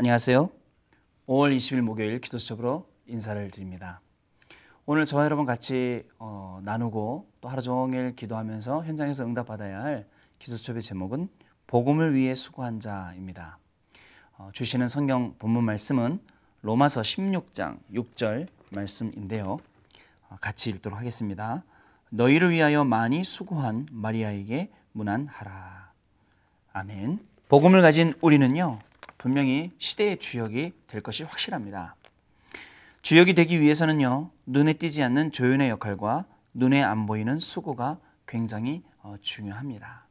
안녕하세요. 5월 20일 목요일 기도 수첩으로 인사를 드립니다. 오늘 저와 여러분 같이 어, 나누고 또 하루 종일 기도하면서 현장에서 응답받아야 할 기도 수첩의 제목은 복음을 위해 수고한 자입니다. 어, 주시는 성경 본문 말씀은 로마서 16장 6절 말씀인데요. 어, 같이 읽도록 하겠습니다. 너희를 위하여 많이 수고한 마리아에게 문안하라. 아멘. 복음을 가진 우리는요. 분명히 시대의 주역이 될 것이 확실합니다. 주역이 되기 위해서는요, 눈에 띄지 않는 조연의 역할과 눈에 안 보이는 수고가 굉장히 어, 중요합니다.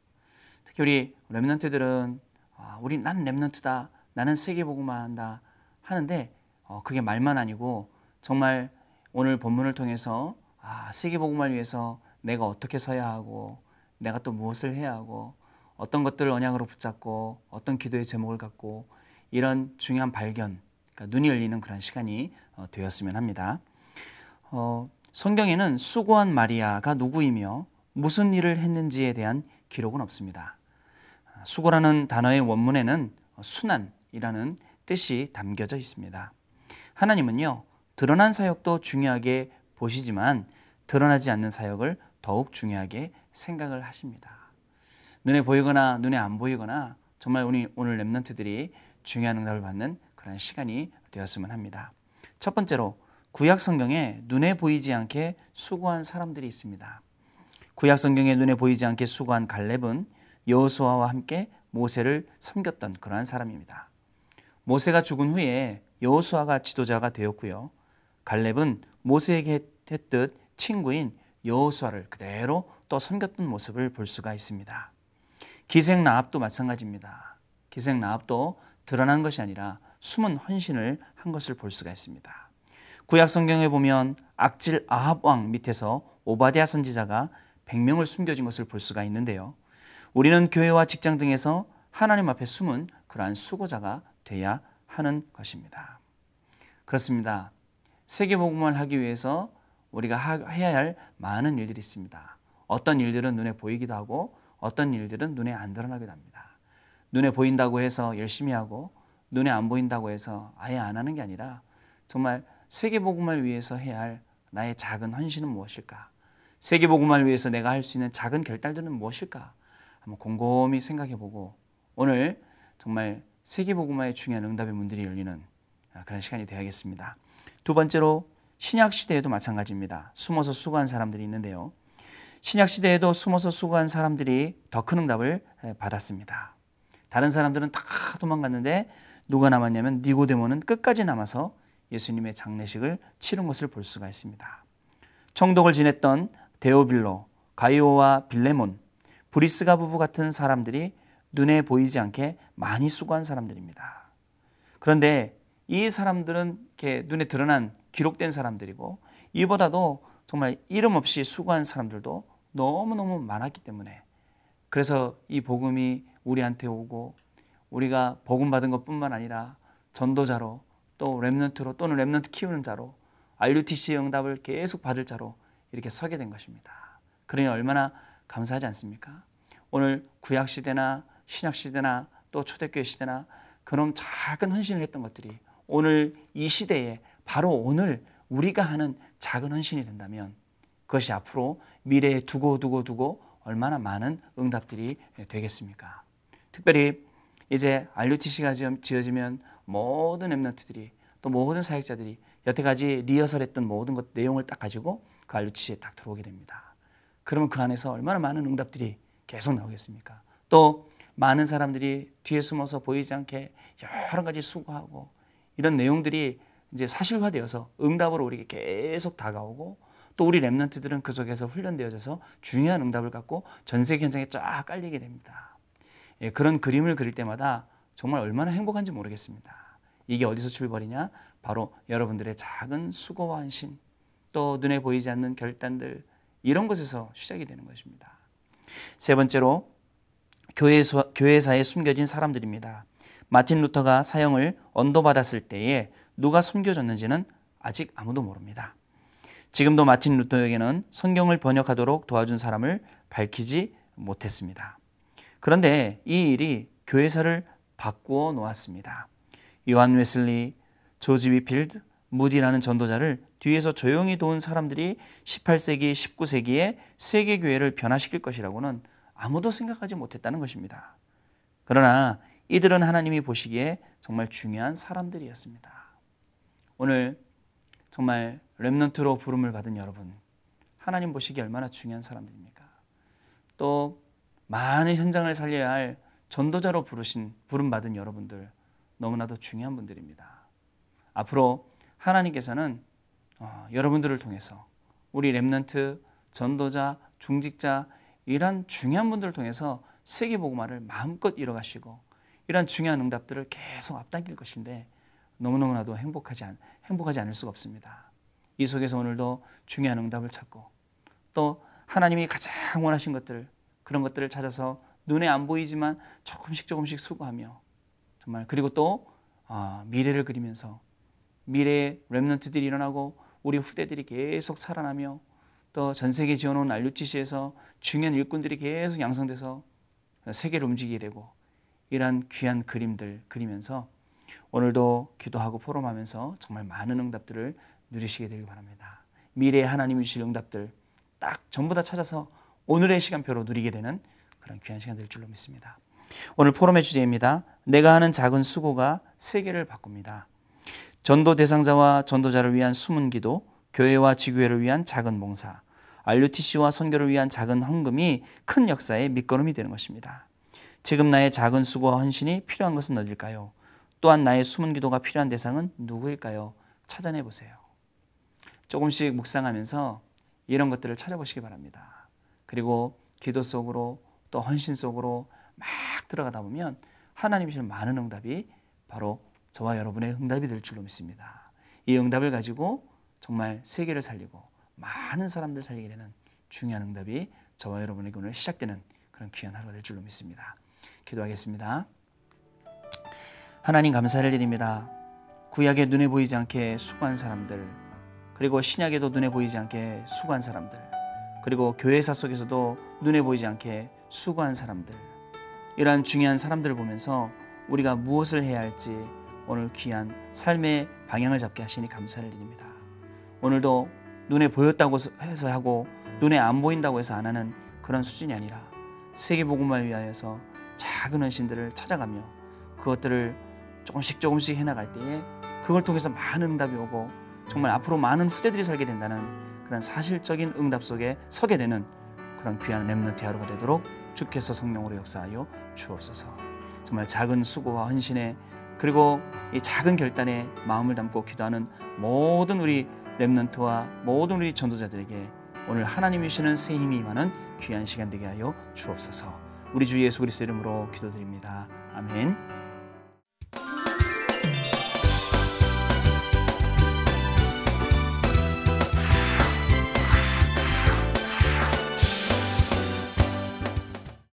특히 우리 랩런트들은 아, 우리 난 랩런트다, 나는 세계복음만 한다 하는데 어, 그게 말만 아니고 정말 오늘 본문을 통해서 아, 세계복음을 위해서 내가 어떻게 서야 하고 내가 또 무엇을 해야 하고 어떤 것들을 언약으로 붙잡고 어떤 기도의 제목을 갖고 이런 중요한 발견, 그러니까 눈이 열리는 그런 시간이 어, 되었으면 합니다. 어, 성경에는 수고한 마리아가 누구이며 무슨 일을 했는지에 대한 기록은 없습니다. 수고라는 단어의 원문에는 순환이라는 뜻이 담겨져 있습니다. 하나님은요, 드러난 사역도 중요하게 보시지만 드러나지 않는 사역을 더욱 중요하게 생각을 하십니다. 눈에 보이거나 눈에 안 보이거나 정말 우리 오늘 랩런트들이 중요한 응답을 받는 그런 시간이 되었으면 합니다. 첫 번째로 구약 성경에 눈에 보이지 않게 수고한 사람들이 있습니다. 구약 성경에 눈에 보이지 않게 수고한 갈렙은 여호수아와 함께 모세를 섬겼던 그러한 사람입니다. 모세가 죽은 후에 여호수아가 지도자가 되었고요. 갈렙은 모세에게 했듯 친구인 여호수아를 그대로 또 섬겼던 모습을 볼 수가 있습니다. 기생 나합도 마찬가지입니다. 기생 나합도 드러난 것이 아니라 숨은 헌신을 한 것을 볼 수가 있습니다. 구약 성경에 보면 악질 아합 왕 밑에서 오바디아 선지자가 100명을 숨겨진 것을 볼 수가 있는데요. 우리는 교회와 직장 등에서 하나님 앞에 숨은 그러한 수고자가 돼야 하는 것입니다. 그렇습니다. 세계 복음을 하기 위해서 우리가 해야 할 많은 일들이 있습니다. 어떤 일들은 눈에 보이기도 하고 어떤 일들은 눈에 안 드러나기도 합니다. 눈에 보인다고 해서 열심히 하고 눈에 안 보인다고 해서 아예 안 하는 게 아니라 정말 세계복음을 위해서 해야 할 나의 작은 헌신은 무엇일까? 세계복음을 위해서 내가 할 수 있는 작은 결단들은 무엇일까? 한번 곰곰이 생각해 보고 오늘 정말 세계복음화의 중요한 응답의 문들이 열리는 그런 시간이 되어야겠습니다. 두 번째로 신약 시대에도 마찬가지입니다. 숨어서 수고한 사람들이 있는데요. 신약 시대에도 숨어서 수고한 사람들이 더 큰 응답을 받았습니다. 다른 사람들은 다 도망갔는데 누가 남았냐면 니고데모는 끝까지 남아서 예수님의 장례식을 치른 것을 볼 수가 있습니다. 청독을 지냈던 데오빌로, 가이오와 빌레몬, 브리스가 부부 같은 사람들이 눈에 보이지 않게 많이 수고한 사람들입니다. 그런데 이 사람들은 이렇게 눈에 드러난 기록된 사람들이고 이보다도 정말 이름 없이 수고한 사람들도 너무너무 많았기 때문에 그래서 이 복음이 우리한테 오고 우리가 복음 받은 것뿐만 아니라 전도자로 또 렘넌트로 또는 렘넌트 키우는 자로 RUTC 응답을 계속 받을 자로 이렇게 서게 된 것입니다. 그러니 얼마나 감사하지 않습니까? 오늘 구약 시대나 신약 시대나 또 초대교회 시대나 그런 작은 헌신을 했던 것들이 오늘 이 시대에 바로 오늘 우리가 하는 작은 헌신이 된다면 그것이 앞으로 미래에 두고 두고 두고 얼마나 많은 응답들이 되겠습니까? 특별히 이제 RUTC가 지어지면 모든 엠너트들이 또 모든 사역자들이 여태까지 리허설했던 모든 것 내용을 딱 가지고 그 RUTC에 딱 들어오게 됩니다. 그러면 그 안에서 얼마나 많은 응답들이 계속 나오겠습니까? 또 많은 사람들이 뒤에 숨어서 보이지 않게 여러 가지 수고하고 이런 내용들이 이제 사실화되어서 응답으로 우리에게 계속 다가오고 또 우리 랩런트들은 그 속에서 훈련되어져서 중요한 응답을 갖고 전 세계 현장에 쫙 깔리게 됩니다. 예, 그런 그림을 그릴 때마다 정말 얼마나 행복한지 모르겠습니다. 이게 어디서 출발이냐? 바로 여러분들의 작은 수고와 한심, 또 눈에 보이지 않는 결단들 이런 것에서 시작이 되는 것입니다. 세 번째로 교회사, 교회사에 숨겨진 사람들입니다. 마틴 루터가 사형을 언도받았을 때에 누가 숨겨졌는지는 아직 아무도 모릅니다. 지금도 마틴 루터에게는 성경을 번역하도록 도와준 사람을 밝히지 못했습니다. 그런데 이 일이 교회사를 바꾸어 놓았습니다. 요한 웨슬리, 조지 위필드, 무디라는 전도자를 뒤에서 조용히 도운 사람들이 18세기, 19세기에 세계 교회를 변화시킬 것이라고는 아무도 생각하지 못했다는 것입니다. 그러나 이들은 하나님이 보시기에 정말 중요한 사람들이었습니다. 오늘 정말 렘넌트로 부름을 받은 여러분, 하나님 보시기에 얼마나 중요한 사람들입니까? 또 많은 현장을 살려야 할 전도자로 부르신 부름 받은 여러분들 너무나도 중요한 분들입니다. 앞으로 하나님께서는 어, 여러분들을 통해서 우리 렘넌트 전도자 중직자 이런 중요한 분들을 통해서 세계 복음화를 마음껏 이뤄가시고 이런 중요한 응답들을 계속 앞당길 것인데 너무너무나도 행복하지 않, 행복하지 않을 수가 없습니다. 이 속에서 오늘도 중요한 응답을 찾고 또 하나님이 가장 원하신 것들 그런 것들을 찾아서 눈에 안 보이지만 조금씩 조금씩 수고하며 정말 그리고 또 아, 미래를 그리면서 미래의 렘넌트들이 일어나고 우리 후대들이 계속 살아나며 또 전 세계 지어놓은 RUTC에서 중요한 일꾼들이 계속 양성돼서 세계를 움직이게 되고 이러한 귀한 그림들 그리면서 오늘도 기도하고 포럼하면서 정말 많은 응답들을 누리시게 되길 바랍니다. 미래에 하나님이 주실 응답들 딱 전부 다 찾아서 오늘의 시간표로 누리게 되는 그런 귀한 시간 될 줄로 믿습니다. 오늘 포럼의 주제입니다. 내가 하는 작은 수고가 세계를 바꿉니다. 전도 대상자와 전도자를 위한 숨은 기도, 교회와 지교회를 위한 작은 봉사, RUTC와 선교를 위한 작은 헌금이 큰 역사의 밑거름이 되는 것입니다. 지금 나의 작은 수고와 헌신이 필요한 것은 어딜까요? 또한 나의 숨은 기도가 필요한 대상은 누구일까요? 찾아내 보세요. 조금씩 묵상하면서 이런 것들을 찾아보시기 바랍니다. 그리고 기도 속으로 또 헌신 속으로 막 들어가다 보면 하나님이 주는 많은 응답이 바로 저와 여러분의 응답이 될 줄로 믿습니다. 이 응답을 가지고 정말 세계를 살리고 많은 사람들 살리게 되는 중요한 응답이 저와 여러분에게 오늘 시작되는 그런 귀한 하루가 될 줄로 믿습니다. 기도하겠습니다. 하나님 감사를 드립니다. 구약에 눈에 보이지 않게 수고한 사람들, 그리고 신약에도 눈에 보이지 않게 수고한 사람들, 그리고 교회사 속에서도 눈에 보이지 않게 수고한 사람들, 이러한 중요한 사람들을 보면서 우리가 무엇을 해야 할지 오늘 귀한 삶의 방향을 잡게 하시니 감사를 드립니다. 오늘도 눈에 보였다고 해서 하고 눈에 안 보인다고 해서 안 하는 그런 수준이 아니라 세계복음을 위하여서 작은 헌신들을 찾아가며 그것들을 조금씩 조금씩 해나갈 때에 그걸 통해서 많은 응답이 오고 정말 앞으로 많은 후대들이 살게 된다는 그런 사실적인 응답 속에 서게 되는 그런 귀한 렘넌트 하루가 되도록 주께서 성령으로 역사하여 주옵소서. 정말 작은 수고와 헌신에 그리고 이 작은 결단에 마음을 담고 기도하는 모든 우리 렘넌트와 모든 우리 전도자들에게 오늘 하나님이 주시는 새 힘이 임하는 귀한 시간 되게 하여 주옵소서. 우리 주 예수 그리스도 이름으로 기도드립니다. 아멘.